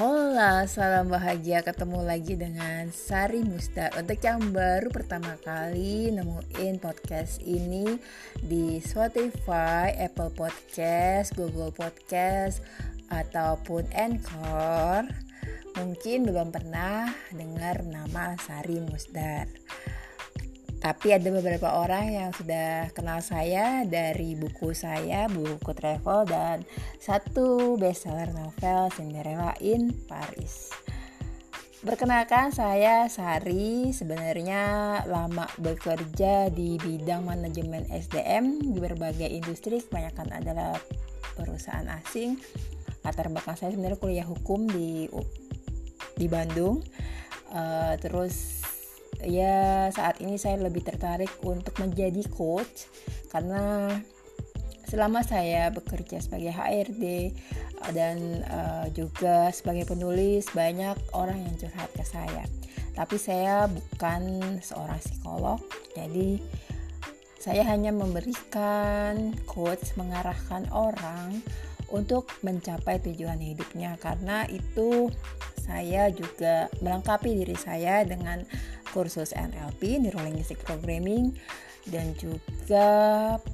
Hola, salam bahagia. Ketemu lagi dengan Sari Mustar Untuk yang baru pertama kali nemuin podcast ini di Spotify, Apple Podcast, Google Podcast, ataupun Anchor Mungkin belum pernah dengar nama Sari Musdar tapi ada beberapa orang yang sudah kenal saya dari buku saya, buku travel dan satu bestseller novel Cinderella in Paris. Perkenalkan saya Sari, sebenarnya lama bekerja di bidang manajemen SDM di berbagai industri, kebanyakan adalah perusahaan asing. Latar belakang saya sebenarnya kuliah hukum di di Bandung. Uh, terus ya saat ini saya lebih tertarik untuk menjadi coach karena selama saya bekerja sebagai HRD eh, dan uh, juga sebagai penulis banyak orang yang curhat ke saya. Tapi saya bukan seorang psikolog jadi saya hanya memberikan coach mengarahkan orang untuk mencapai tujuan hidupnya. Karena itu saya juga melengkapi diri saya dengan kursus NLP, Neuro Linguistic Programming dan juga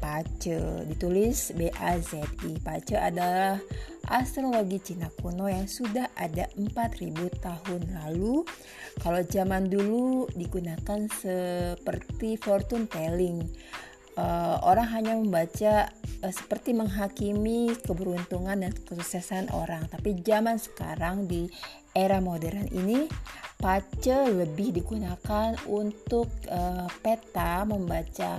PACE ditulis BAZI. PACE adalah astrologi Cina kuno yang sudah ada 4000 tahun lalu. Kalau zaman dulu digunakan seperti fortune telling. Uh, orang hanya membaca uh, seperti menghakimi keberuntungan dan kesuksesan orang, tapi zaman sekarang di era modern ini Pace lebih digunakan untuk uh, peta membaca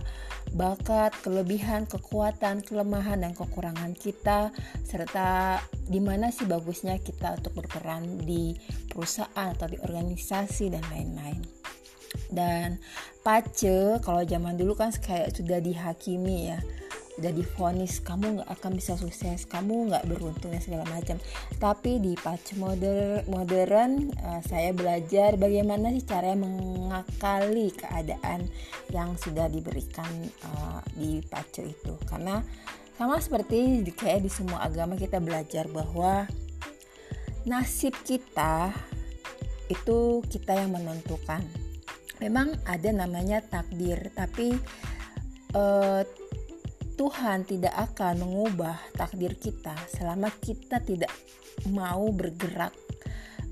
bakat, kelebihan, kekuatan, kelemahan dan kekurangan kita serta di mana sih bagusnya kita untuk berperan di perusahaan atau di organisasi dan lain-lain. Dan pace kalau zaman dulu kan kayak sudah dihakimi ya udah difonis kamu nggak akan bisa sukses kamu nggak beruntung dan segala macam. Tapi di patch modern modern uh, saya belajar bagaimana sih cara mengakali keadaan yang sudah diberikan uh, di patch itu. Karena sama seperti di, kayak di semua agama kita belajar bahwa nasib kita itu kita yang menentukan memang ada namanya takdir tapi uh, Tuhan tidak akan mengubah takdir kita selama kita tidak mau bergerak,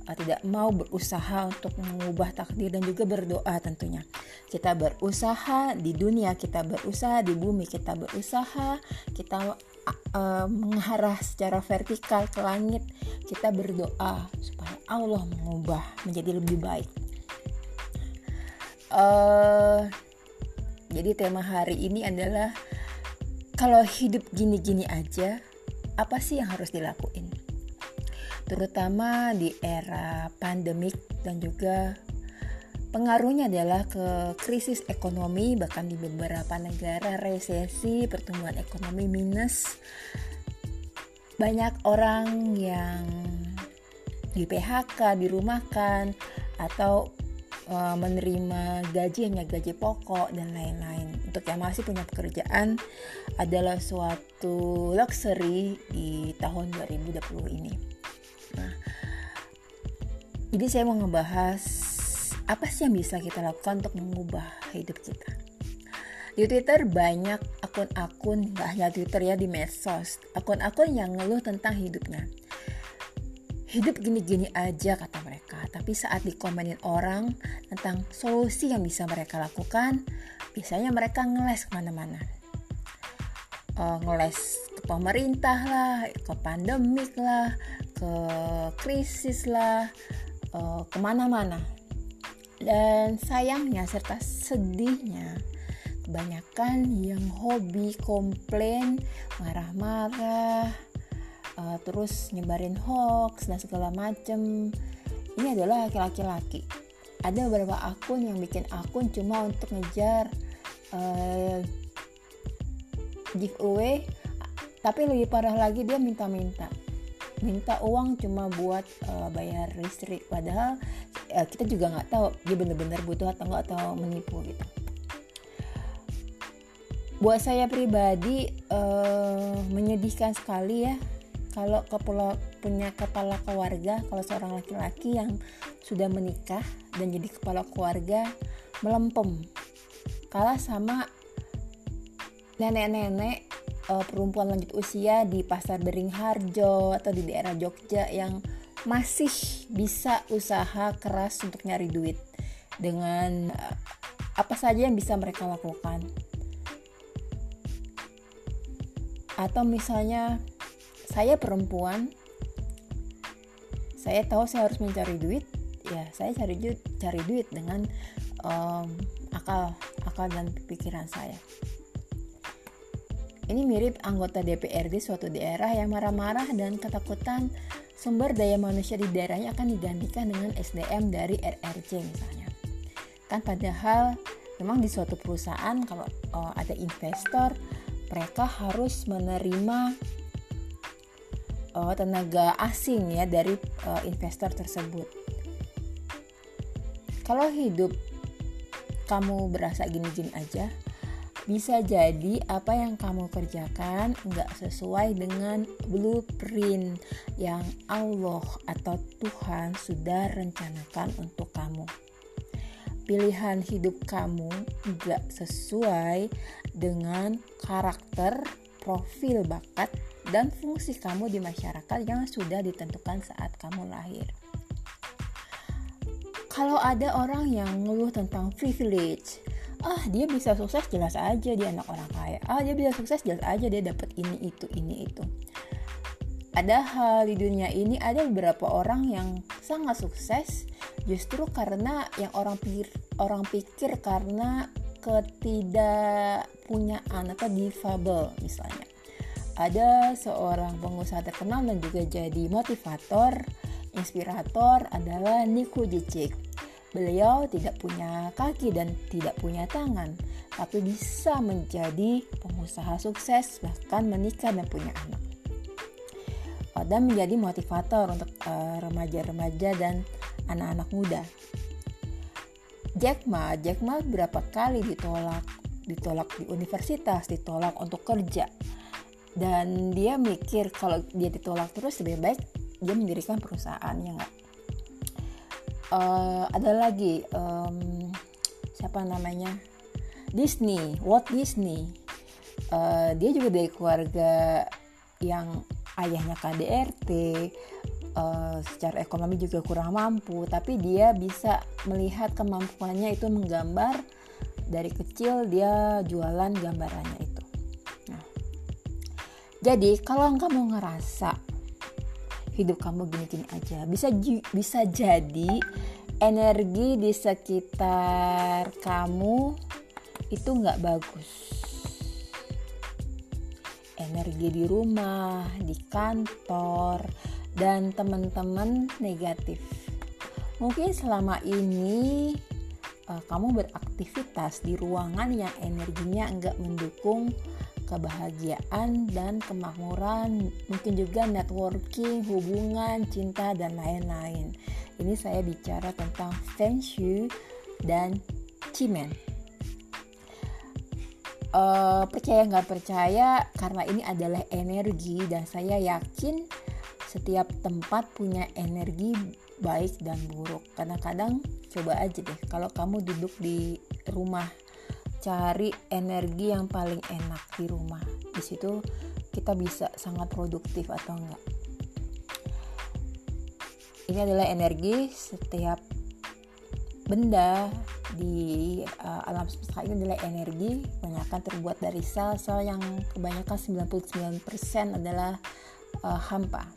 eh, tidak mau berusaha untuk mengubah takdir dan juga berdoa tentunya. Kita berusaha di dunia, kita berusaha di bumi, kita berusaha, kita uh, mengarah secara vertikal ke langit, kita berdoa supaya Allah mengubah menjadi lebih baik. Uh, jadi tema hari ini adalah kalau hidup gini-gini aja, apa sih yang harus dilakuin? Terutama di era pandemik dan juga pengaruhnya adalah ke krisis ekonomi bahkan di beberapa negara resesi, pertumbuhan ekonomi minus. Banyak orang yang di PHK, dirumahkan atau uh, menerima gaji hanya gaji pokok dan lain-lain untuk yang masih punya pekerjaan adalah suatu luxury di tahun 2020 ini. Nah, jadi saya mau ngebahas apa sih yang bisa kita lakukan untuk mengubah hidup kita. Di Twitter banyak akun-akun, gak hanya Twitter ya, di medsos. Akun-akun yang ngeluh tentang hidupnya. Hidup gini-gini aja kata mereka. Tapi saat dikomenin orang tentang solusi yang bisa mereka lakukan, biasanya mereka ngeles ke mana-mana. Uh, ngeles ke pemerintah lah ke pandemik lah ke krisis lah uh, ke mana-mana. Dan sayangnya serta sedihnya kebanyakan yang hobi komplain marah-marah uh, terus nyebarin hoax dan segala macem ini adalah laki-laki. Ada beberapa akun yang bikin akun cuma untuk ngejar uh, giveaway tapi lebih parah lagi dia minta-minta. Minta uang cuma buat uh, bayar listrik. Padahal uh, kita juga nggak tahu dia benar-benar butuh atau nggak atau menipu gitu. Buat saya pribadi uh, menyedihkan sekali ya kalau kepala, punya kepala keluarga kalau seorang laki-laki yang sudah menikah dan jadi kepala keluarga melempem. Kalah sama nenek-nenek uh, perempuan lanjut usia di pasar Beringharjo atau di daerah Jogja yang masih bisa usaha keras untuk nyari duit dengan uh, apa saja yang bisa mereka lakukan. Atau misalnya saya perempuan. Saya tahu saya harus mencari duit. Ya saya cari duit cari duit dengan um, akal akal dan pikiran saya. Ini mirip anggota DPRD suatu daerah yang marah-marah dan ketakutan sumber daya manusia di daerahnya akan digantikan dengan SDM dari RRC misalnya. Kan padahal memang di suatu perusahaan kalau uh, ada investor mereka harus menerima uh, tenaga asing ya dari uh, investor tersebut. Kalau hidup kamu berasa gini-gini aja, bisa jadi apa yang kamu kerjakan nggak sesuai dengan blueprint yang Allah atau Tuhan sudah rencanakan untuk kamu. Pilihan hidup kamu nggak sesuai dengan karakter, profil bakat, dan fungsi kamu di masyarakat yang sudah ditentukan saat kamu lahir. Kalau ada orang yang ngeluh tentang privilege, ah dia bisa sukses jelas aja dia anak orang kaya, ah dia bisa sukses jelas aja dia dapat ini itu ini itu. Padahal di dunia ini ada beberapa orang yang sangat sukses justru karena yang orang pikir orang pikir karena ketidakpunyaan atau difabel misalnya ada seorang pengusaha terkenal dan juga jadi motivator, inspirator adalah Nico Jicik. Beliau tidak punya kaki dan tidak punya tangan, tapi bisa menjadi pengusaha sukses, bahkan menikah dan punya anak. Dan menjadi motivator untuk uh, remaja-remaja dan anak-anak muda. Jack Ma, Jack Ma berapa kali ditolak, ditolak di universitas, ditolak untuk kerja, dan dia mikir kalau dia ditolak terus lebih baik dia mendirikan perusahaan ya nggak? Uh, ada lagi um, siapa namanya? Disney Walt Disney. Uh, dia juga dari keluarga yang ayahnya KDRT uh, secara ekonomi juga kurang mampu tapi dia bisa melihat kemampuannya itu menggambar dari kecil dia jualan gambarannya jadi kalau kamu ngerasa hidup kamu gini-gini aja, bisa bisa jadi energi di sekitar kamu itu nggak bagus. Energi di rumah, di kantor, dan teman-teman negatif. Mungkin selama ini uh, kamu beraktivitas di ruangan yang energinya nggak mendukung kebahagiaan dan kemakmuran, mungkin juga networking, hubungan, cinta, dan lain-lain. Ini saya bicara tentang Feng Shui dan Cimen. Uh, percaya nggak percaya karena ini adalah energi dan saya yakin setiap tempat punya energi baik dan buruk. Kadang-kadang coba aja deh kalau kamu duduk di rumah cari energi yang paling enak di rumah. Di situ kita bisa sangat produktif atau enggak. Ini adalah energi setiap benda di uh, alam semesta ini adalah energi kebanyakan terbuat dari sel-sel yang kebanyakan 99% adalah uh, hampa.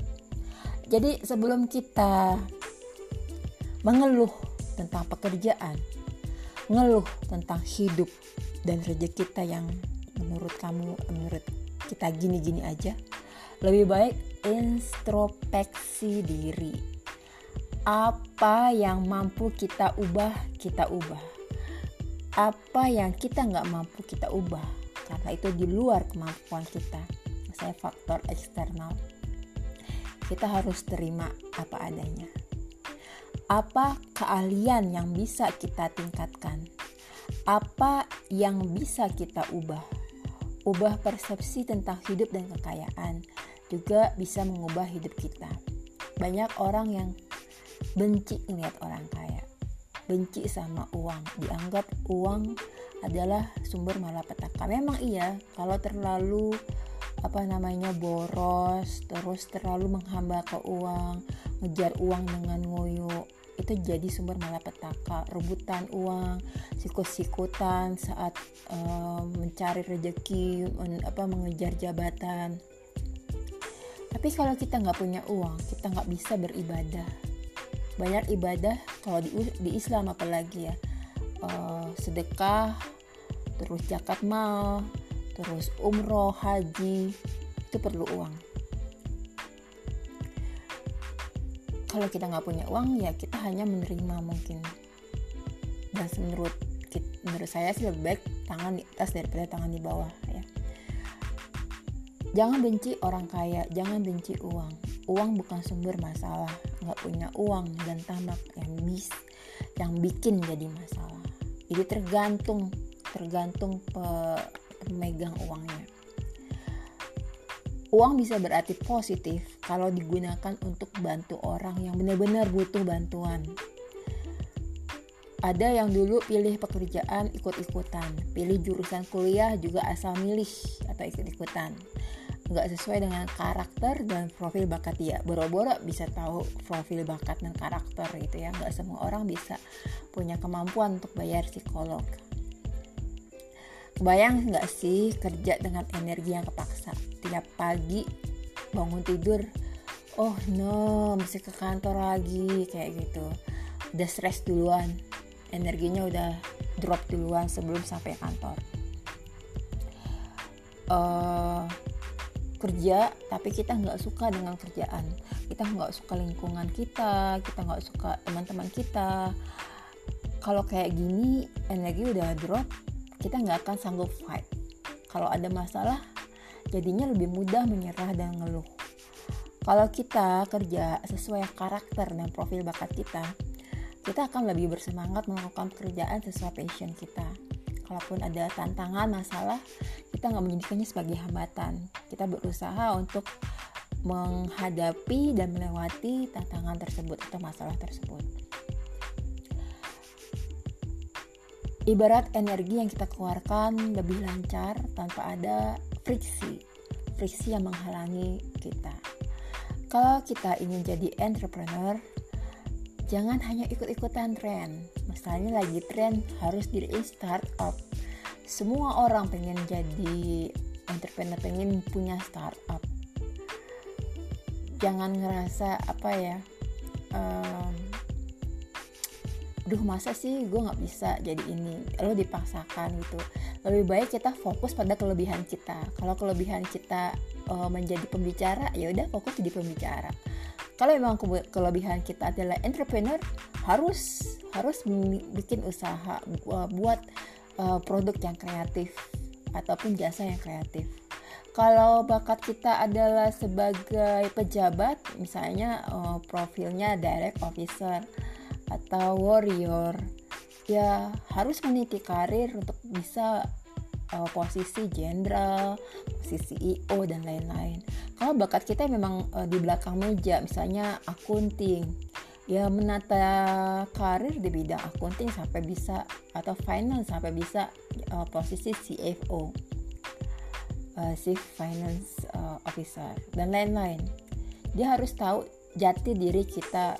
Jadi sebelum kita mengeluh tentang pekerjaan, ngeluh tentang hidup dan rezeki kita yang menurut kamu menurut kita gini-gini aja. Lebih baik introspeksi diri. Apa yang mampu kita ubah kita ubah. Apa yang kita nggak mampu kita ubah. Karena itu di luar kemampuan kita. Saya faktor eksternal. Kita harus terima apa adanya apa keahlian yang bisa kita tingkatkan, apa yang bisa kita ubah ubah persepsi tentang hidup dan kekayaan, juga bisa mengubah hidup kita. Banyak orang yang benci melihat orang kaya, benci sama uang, dianggap uang adalah sumber malapetaka. Memang iya, kalau terlalu apa namanya boros, terus terlalu menghamba ke uang, ngejar uang dengan ngoyo, itu jadi sumber malapetaka rebutan uang sikut-sikutan saat uh, mencari rezeki men, apa mengejar jabatan. Tapi kalau kita nggak punya uang kita nggak bisa beribadah. Banyak ibadah kalau di, di Islam apalagi ya. Uh, sedekah terus zakat mal terus umroh haji itu perlu uang kalau kita nggak punya uang ya kita hanya menerima mungkin. Dan menurut menurut saya sih lebih baik tangan di atas daripada tangan di bawah ya. Jangan benci orang kaya jangan benci uang. Uang bukan sumber masalah. Nggak punya uang dan tamak yang bis yang bikin jadi masalah. Jadi tergantung tergantung pe, pemegang uangnya Uang bisa berarti positif kalau digunakan untuk bantu orang yang benar-benar butuh bantuan. Ada yang dulu pilih pekerjaan ikut-ikutan, pilih jurusan kuliah juga asal milih atau ikut-ikutan. Nggak sesuai dengan karakter dan profil bakat dia. Boro-boro bisa tahu profil bakat dan karakter gitu ya. Nggak semua orang bisa punya kemampuan untuk bayar psikolog. Bayang nggak sih kerja dengan energi yang kepaksa? Tiap pagi bangun tidur, oh no, mesti ke kantor lagi kayak gitu. Udah stres duluan, energinya udah drop duluan sebelum sampai kantor. Uh, kerja tapi kita nggak suka dengan kerjaan kita nggak suka lingkungan kita kita nggak suka teman-teman kita kalau kayak gini energi udah drop kita nggak akan sanggup fight. Kalau ada masalah, jadinya lebih mudah menyerah dan ngeluh. Kalau kita kerja sesuai karakter dan profil bakat kita, kita akan lebih bersemangat melakukan pekerjaan sesuai passion kita. Kalaupun ada tantangan, masalah, kita nggak menjadikannya sebagai hambatan. Kita berusaha untuk menghadapi dan melewati tantangan tersebut atau masalah tersebut. Ibarat energi yang kita keluarkan lebih lancar tanpa ada friksi, friksi yang menghalangi kita. Kalau kita ingin jadi entrepreneur, jangan hanya ikut-ikutan tren. Misalnya lagi tren harus diri startup. Semua orang pengen jadi entrepreneur, pengen punya startup. Jangan ngerasa apa ya, um, duh masa sih gue nggak bisa jadi ini? Lo dipaksakan gitu. Lebih baik kita fokus pada kelebihan kita. Kalau kelebihan kita uh, menjadi pembicara ya udah fokus jadi pembicara. Kalau memang kelebihan kita adalah entrepreneur harus harus bikin usaha buat uh, produk yang kreatif ataupun jasa yang kreatif. Kalau bakat kita adalah sebagai pejabat misalnya uh, profilnya direct officer atau warrior ya harus meniti karir untuk bisa uh, posisi jenderal, posisi CEO dan lain-lain. Kalau bakat kita memang uh, di belakang meja, misalnya akunting, ya menata karir di bidang akunting sampai bisa atau finance sampai bisa uh, posisi CFO, uh, Chief Finance uh, Officer dan lain-lain. Dia harus tahu jati diri kita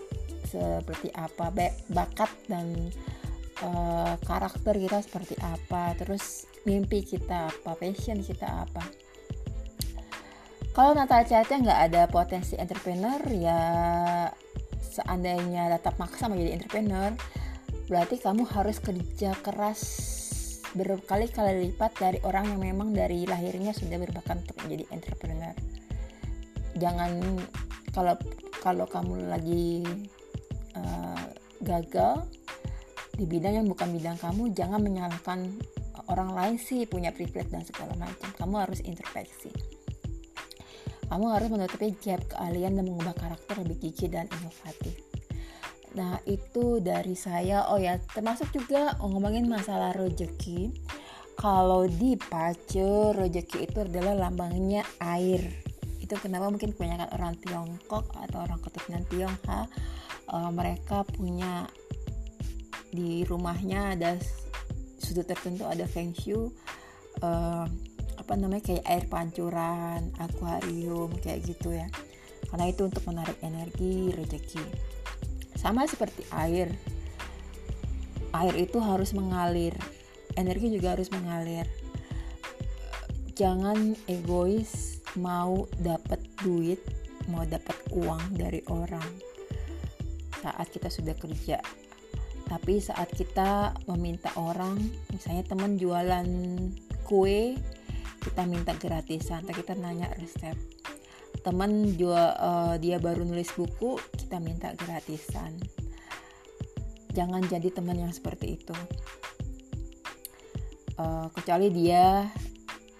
seperti apa bakat dan uh, karakter kita seperti apa terus mimpi kita apa passion kita apa. Kalau Natal Chartnya nggak ada potensi entrepreneur ya seandainya tetap maksa menjadi entrepreneur berarti kamu harus kerja keras berkali-kali lipat dari orang yang memang dari lahirnya sudah berbakat untuk menjadi entrepreneur. Jangan kalau kalau kamu lagi uh, gagal di bidang yang bukan bidang kamu jangan menyalahkan orang lain sih punya privilege dan segala macam. Kamu harus introspeksi. Kamu harus menutupi gap keahlian dan mengubah karakter lebih gigih dan inovatif. Nah itu dari saya. Oh ya termasuk juga ngomongin masalah rezeki kalau di Pace rezeki itu adalah lambangnya air. Itu kenapa mungkin kebanyakan orang Tiongkok atau orang keturunan Tionghoa uh, mereka punya di rumahnya ada sudut tertentu ada feng shui uh, apa namanya kayak air pancuran akuarium kayak gitu ya. Karena itu untuk menarik energi rezeki. Sama seperti air. Air itu harus mengalir. Energi juga harus mengalir. Jangan egois mau dapat duit mau dapat uang dari orang saat kita sudah kerja. Tapi saat kita meminta orang misalnya teman jualan kue kita minta gratisan atau kita nanya resep. Teman jual uh, dia baru nulis buku kita minta gratisan. Jangan jadi teman yang seperti itu. Uh, kecuali dia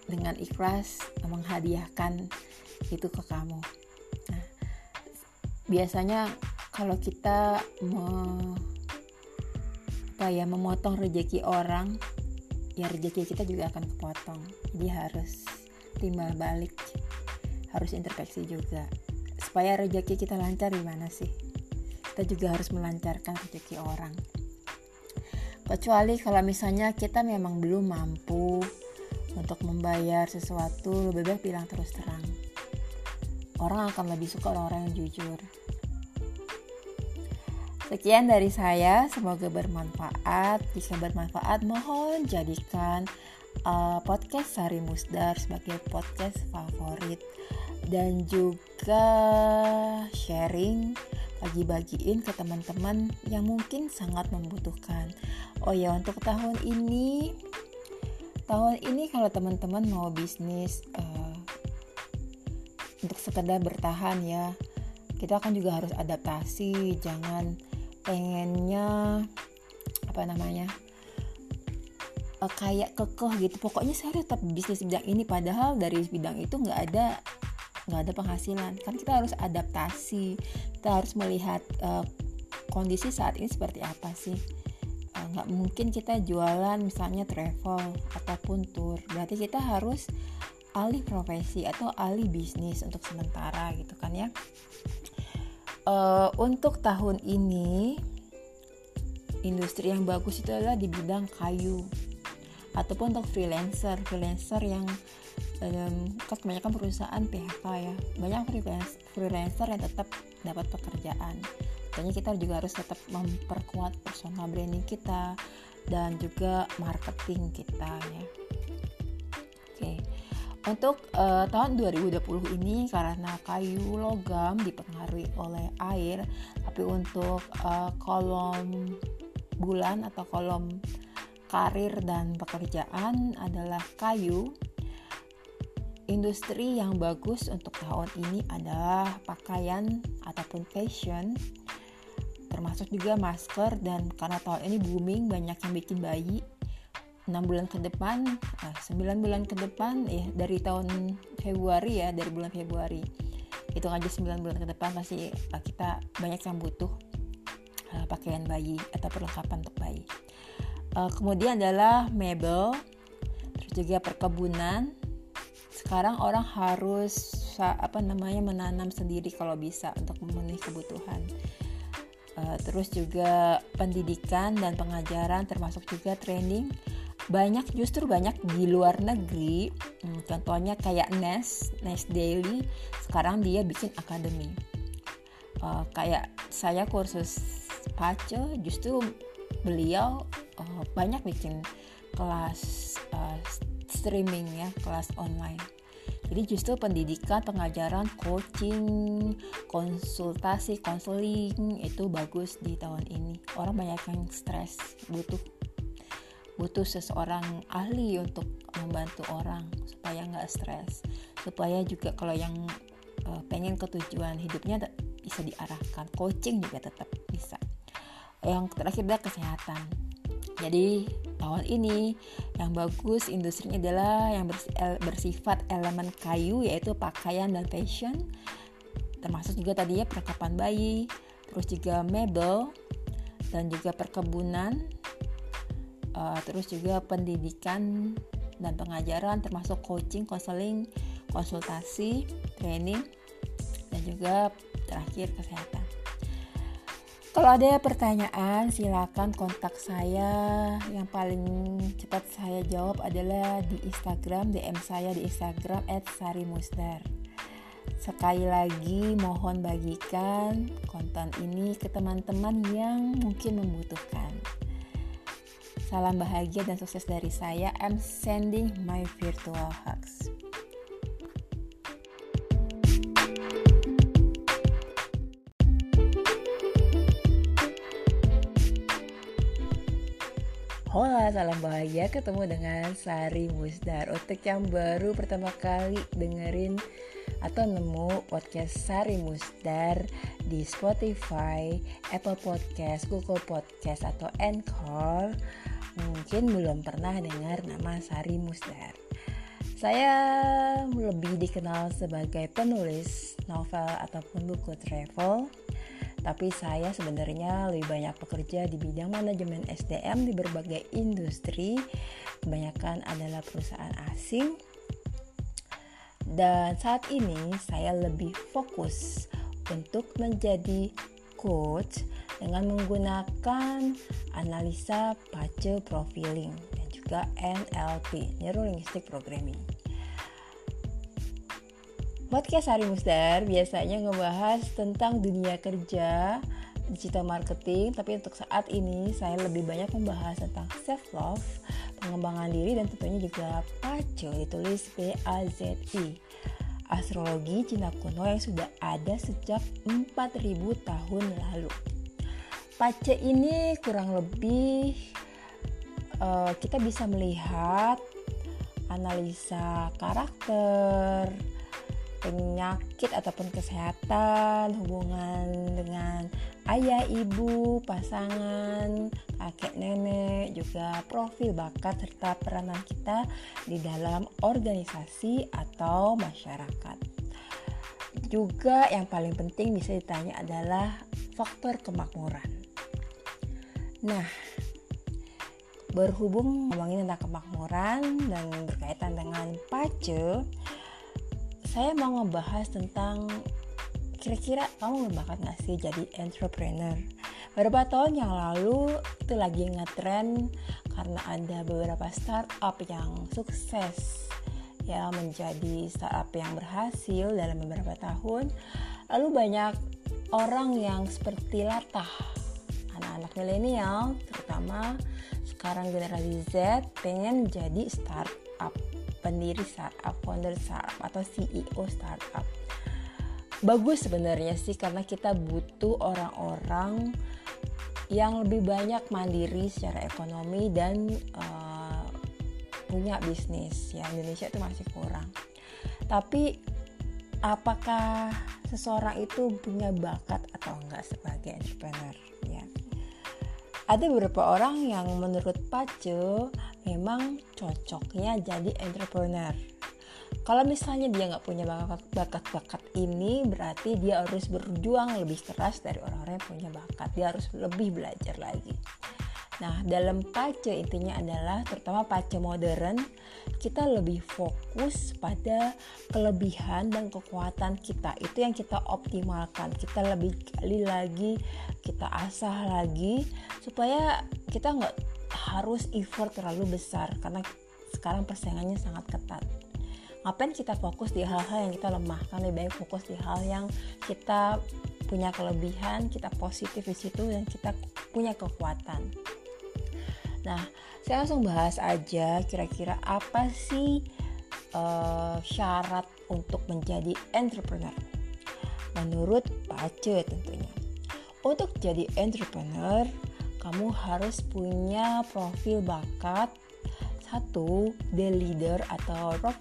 dengan ikhlas menghadiahkan itu ke kamu. Nah, biasanya kalau kita me, apa ya memotong rezeki orang, ya rezeki kita juga akan kepotong. Jadi harus timbal balik, harus introspeksi juga. Supaya rezeki kita lancar gimana sih? Kita juga harus melancarkan rezeki orang kecuali kalau misalnya kita memang belum mampu untuk membayar sesuatu lebih baik bilang terus terang orang akan lebih suka orang-orang yang jujur Sekian dari saya, semoga bermanfaat. Jika bermanfaat, mohon jadikan uh, podcast Sari Musdar sebagai podcast favorit dan juga sharing bagi-bagiin ke teman-teman yang mungkin sangat membutuhkan. Oh ya, untuk tahun ini tahun ini kalau teman-teman mau bisnis uh, untuk sekedar bertahan ya, kita kan juga harus adaptasi, jangan pengennya apa namanya? Uh, kayak kekeh gitu. Pokoknya saya tetap bisnis bidang ini padahal dari bidang itu nggak ada nggak ada penghasilan. Kan kita harus adaptasi kita harus melihat uh, kondisi saat ini seperti apa sih. Uh, nggak mungkin kita jualan misalnya travel ataupun tour. Berarti kita harus alih profesi atau alih bisnis untuk sementara gitu kan ya uh, untuk tahun ini industri yang bagus itu adalah di bidang kayu ataupun untuk freelancer. Freelancer yang um, kan kebanyakan perusahaan PHK ya. Banyak freelancer yang tetap dapat pekerjaan. Tentunya kita juga harus tetap memperkuat personal branding kita dan juga marketing kita ya. Oke untuk uh, tahun 2020 ini karena kayu logam dipengaruhi oleh air tapi untuk uh, kolom bulan atau kolom karir dan pekerjaan adalah kayu Industri yang bagus untuk tahun ini adalah pakaian ataupun fashion, termasuk juga masker dan karena tahun ini booming banyak yang bikin bayi. 6 bulan ke depan, eh, 9 bulan ke depan ya dari tahun Februari ya, dari bulan Februari. Hitung aja 9 bulan ke depan pasti uh, kita banyak yang butuh uh, pakaian bayi atau perlengkapan untuk bayi. Kemudian adalah mebel, terus juga perkebunan, sekarang orang harus apa namanya menanam sendiri kalau bisa untuk memenuhi kebutuhan uh, terus juga pendidikan dan pengajaran termasuk juga training banyak justru banyak di luar negeri. Hmm, contohnya kayak Nes Nes Daily. Sekarang dia bikin akademi uh, kayak saya kursus pace justru beliau uh, banyak bikin kelas uh, streaming ya kelas online. Jadi justru pendidikan, pengajaran, coaching, konsultasi, konseling itu bagus di tahun ini. Orang banyak yang stres, butuh butuh seseorang ahli untuk membantu orang supaya nggak stres, supaya juga kalau yang uh, pengen ketujuan hidupnya bisa diarahkan. Coaching juga tetap bisa. Yang terakhir adalah kesehatan. Jadi tahun ini yang bagus industrinya adalah yang bersifat elemen kayu yaitu pakaian dan fashion termasuk juga tadi ya perlengkapan bayi terus juga mebel dan juga perkebunan uh, terus juga pendidikan dan pengajaran termasuk coaching, konseling, konsultasi, training, dan juga terakhir kesehatan. Kalau ada pertanyaan, silakan kontak saya. Yang paling cepat saya jawab adalah di Instagram, DM saya di Instagram @sarimusdar. Sekali lagi mohon bagikan konten ini ke teman-teman yang mungkin membutuhkan. Salam bahagia dan sukses dari saya. I'm sending my virtual hugs. Hola, salam bahagia ketemu dengan Sari Musdar Untuk yang baru pertama kali dengerin atau nemu podcast Sari Musdar di Spotify, Apple Podcast, Google Podcast, atau Anchor Mungkin belum pernah dengar nama Sari Musdar Saya lebih dikenal sebagai penulis novel ataupun buku travel tapi saya sebenarnya lebih banyak bekerja di bidang manajemen SDM di berbagai industri. Kebanyakan adalah perusahaan asing. Dan saat ini saya lebih fokus untuk menjadi coach dengan menggunakan analisa pace profiling dan juga NLP, Neuro Linguistic Programming. Podcast Hari Musdar biasanya ngebahas tentang dunia kerja, digital marketing, tapi untuk saat ini saya lebih banyak membahas tentang self love, pengembangan diri dan tentunya juga PACE ditulis P A Z I. Astrologi Cina kuno yang sudah ada sejak 4000 tahun lalu. PACE ini kurang lebih uh, kita bisa melihat analisa karakter, penyakit ataupun kesehatan, hubungan dengan ayah, ibu, pasangan, kakek, nenek, juga profil bakat serta peranan kita di dalam organisasi atau masyarakat. Juga yang paling penting bisa ditanya adalah faktor kemakmuran. Nah, berhubung ngomongin tentang kemakmuran dan berkaitan dengan pace, saya mau ngebahas tentang kira-kira kamu berbakat gak sih jadi entrepreneur? Beberapa tahun yang lalu itu lagi ngetrend karena ada beberapa startup yang sukses ya menjadi startup yang berhasil dalam beberapa tahun. Lalu banyak orang yang seperti latah. Anak-anak milenial terutama sekarang generasi Z pengen jadi startup pendiri startup, founder startup atau CEO startup. Bagus sebenarnya sih karena kita butuh orang-orang yang lebih banyak mandiri secara ekonomi dan uh, punya bisnis ya Indonesia itu masih kurang. Tapi apakah seseorang itu punya bakat atau enggak sebagai entrepreneur ya? Ada beberapa orang yang menurut Pace memang cocoknya jadi entrepreneur. Kalau misalnya dia nggak punya bakat-bakat ini, berarti dia harus berjuang lebih keras dari orang-orang yang punya bakat. Dia harus lebih belajar lagi. Nah, dalam pace intinya adalah terutama pace modern, kita lebih fokus pada kelebihan dan kekuatan kita. Itu yang kita optimalkan. Kita lebih kali lagi, kita asah lagi supaya kita nggak harus effort terlalu besar karena sekarang persaingannya sangat ketat ngapain kita fokus di hal-hal yang kita lemah kan lebih baik fokus di hal yang kita punya kelebihan kita positif di situ dan kita punya kekuatan. Nah saya langsung bahas aja kira-kira apa sih uh, syarat untuk menjadi entrepreneur. Menurut Pace tentunya. Untuk jadi entrepreneur kamu harus punya profil bakat satu the leader atau rock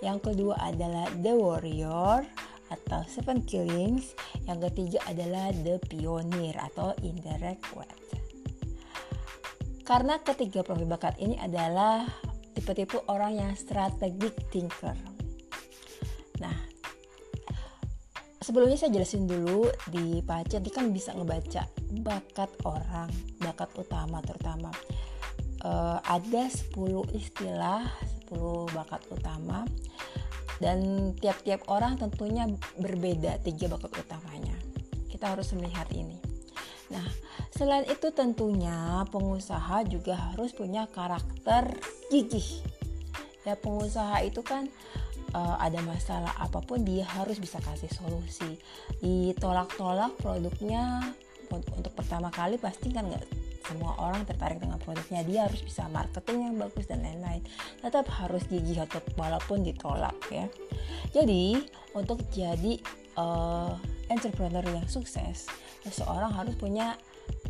yang kedua adalah the warrior atau seven killings. Yang ketiga adalah the pioneer atau indirect wet karena ketiga profil bakat ini adalah tipe-tipe orang yang strategic thinker. Nah sebelumnya saya jelasin dulu di Pace nanti kan bisa ngebaca bakat orang, bakat utama terutama. Uh, ada 10 istilah 10 bakat utama. Dan tiap-tiap orang tentunya berbeda tiga bakat utamanya. Kita harus melihat ini. Nah selain itu tentunya pengusaha juga harus punya karakter gigih. Ya pengusaha itu kan uh, ada masalah apa pun dia harus bisa kasih solusi. Ditolak-tolak produknya untuk pertama kali pasti kan nggak semua orang tertarik dengan produknya. Dia harus bisa marketing yang bagus dan lain-lain. Tetap harus gigih atau walaupun ditolak ya. Jadi untuk jadi uh, entrepreneur yang sukses seseorang harus punya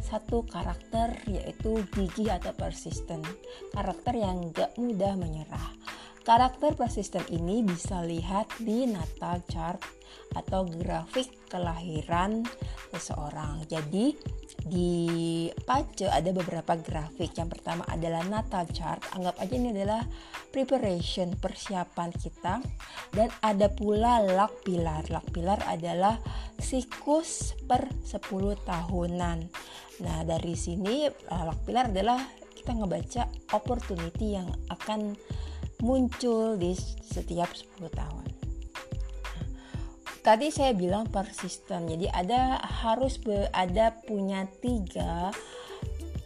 satu karakter yaitu gigih atau persisten. Karakter yang gak mudah menyerah. Karakter persisten ini bisa lihat di natal chart atau grafik kelahiran seseorang. Jadi di Pace ada beberapa grafik. Yang pertama adalah natal chart. Anggap aja ini adalah preparation persiapan kita dan ada pula luck pilar. Luck pilar adalah siklus per 10 tahunan. Nah, dari sini luck pilar adalah kita ngebaca opportunity yang akan muncul di setiap 10 tahun. Tadi saya bilang persisten, jadi ada harus ada punya tiga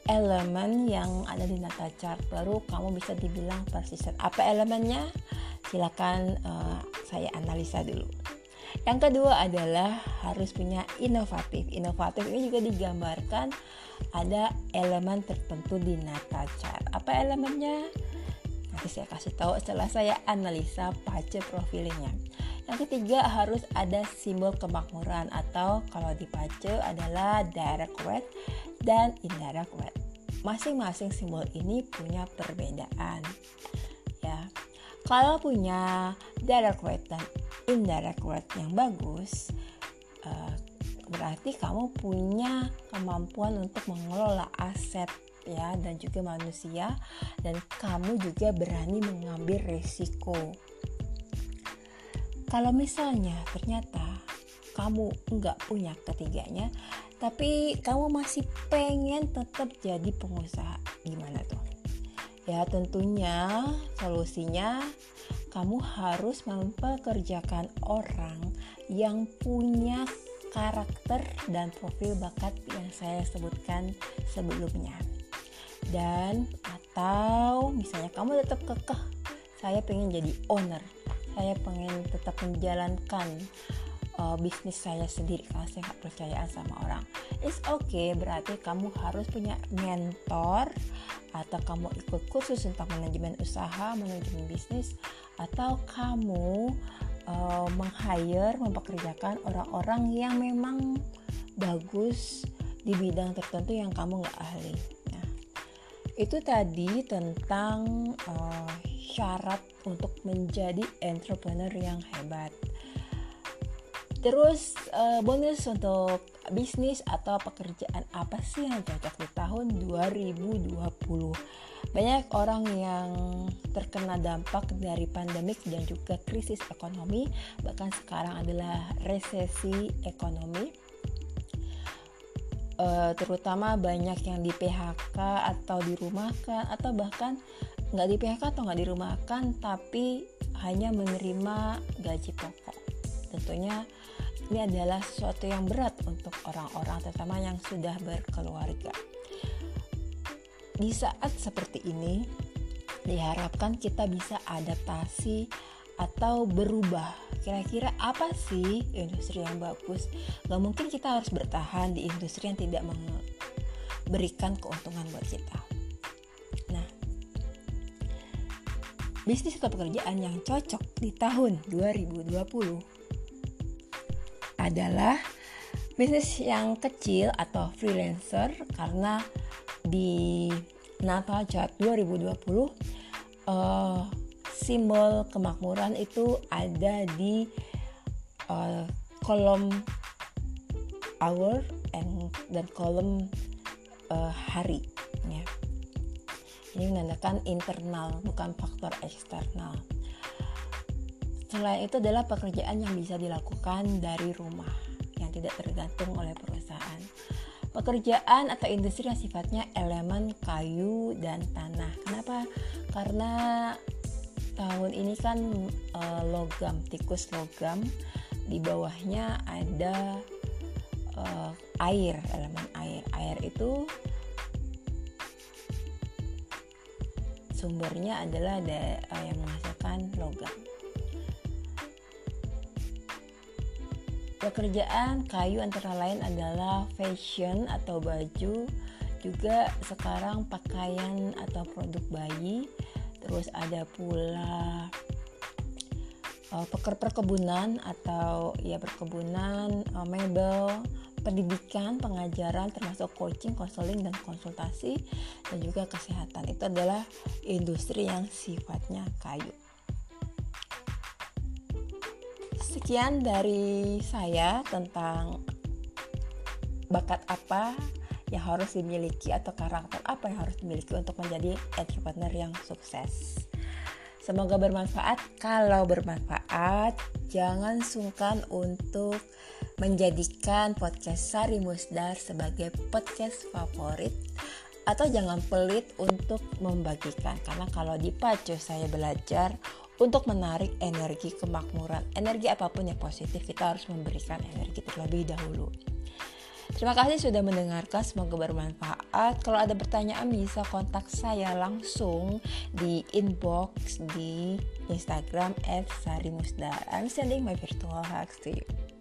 elemen yang ada di nata chart baru kamu bisa dibilang persisten. Apa elemennya? Silakan uh, saya analisa dulu. Yang kedua adalah harus punya inovatif. Inovatif ini juga digambarkan ada elemen tertentu di nata chart. Apa elemennya? Nanti saya kasih tahu setelah saya analisa pace profilnya. Yang ketiga harus ada simbol kemakmuran atau kalau di pace adalah direct weight dan indirect weight. Masing-masing simbol ini punya perbedaan. Ya. Kalau punya direct weight dan indirect weight yang bagus, uh, berarti kamu punya kemampuan untuk mengelola aset ya dan juga manusia dan kamu juga berani mengambil resiko. Kalau misalnya ternyata kamu nggak punya ketiganya, tapi kamu masih pengen tetap jadi pengusaha, gimana tuh? Ya tentunya solusinya kamu harus mempekerjakan orang yang punya karakter dan profil bakat yang saya sebutkan sebelumnya dan atau misalnya kamu tetap kekeh saya pengen jadi owner saya pengen tetap menjalankan uh, bisnis saya sendiri karena saya nggak percayaan sama orang. It's okay berarti kamu harus punya mentor atau kamu ikut kursus tentang manajemen usaha manajemen bisnis atau kamu uh, meng-hire mempekerjakan orang-orang yang memang bagus di bidang tertentu yang kamu nggak ahli itu tadi tentang uh, syarat untuk menjadi entrepreneur yang hebat. Terus uh, bonus untuk bisnis atau pekerjaan apa sih yang cocok di tahun 2020? Banyak orang yang terkena dampak dari pandemik dan juga krisis ekonomi, bahkan sekarang adalah resesi ekonomi uh, terutama banyak yang di PHK atau dirumahkan atau bahkan nggak di PHK atau nggak dirumahkan tapi hanya menerima gaji pokok. Tentunya ini adalah sesuatu yang berat untuk orang-orang terutama yang sudah berkeluarga. Di saat seperti ini diharapkan kita bisa adaptasi atau berubah? Kira-kira apa sih industri yang bagus? Gak mungkin kita harus bertahan di industri yang tidak memberikan keuntungan buat kita. Nah bisnis atau pekerjaan yang cocok di tahun 2020 adalah bisnis yang kecil atau freelancer karena di Natal Chart 2020 uh, simbol kemakmuran itu ada di uh, kolom hour and, dan kolom uh, hari ya. Ini menandakan internal bukan faktor eksternal. Selain itu adalah pekerjaan yang bisa dilakukan dari rumah yang tidak tergantung oleh perusahaan. pekerjaan atau industri yang sifatnya elemen kayu dan tanah. Kenapa? Karena tahun ini kan e, logam, tikus logam, di bawahnya ada e, air, elemen air. Air itu sumbernya adalah ada uh, yang menghasilkan logam. Pekerjaan kayu antara lain adalah fashion atau baju, juga sekarang pakaian atau produk bayi, terus ada pula uh, perkebunan atau ya perkebunan, uh, mebel, pendidikan, pengajaran termasuk coaching, konseling dan konsultasi dan juga kesehatan. Itu adalah industri yang sifatnya kayu. Sekian dari saya tentang bakat apa yang harus dimiliki atau karakter apa yang harus dimiliki untuk menjadi entrepreneur yang sukses. Semoga bermanfaat. Kalau bermanfaat, jangan sungkan untuk menjadikan podcast Sari Musdar sebagai podcast favorit atau jangan pelit untuk membagikan karena kalau di Pacu saya belajar untuk menarik energi kemakmuran energi apa pun yang positif kita harus memberikan energi terlebih dahulu Terima kasih sudah mendengarkan, semoga bermanfaat. Kalau ada pertanyaan bisa kontak saya langsung di inbox di Instagram @sarimusda. I'm sending my virtual hugs to you.